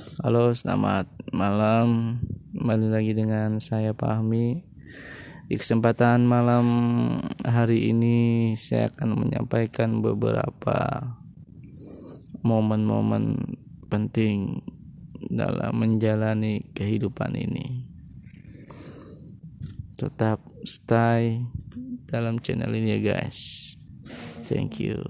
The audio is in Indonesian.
Halo, selamat malam. Kembali lagi dengan saya Fahmi. Di kesempatan malam hari ini saya akan menyampaikan beberapa momen-momen penting dalam menjalani kehidupan ini. Tetap stay dalam channel ini ya guys. Thank you.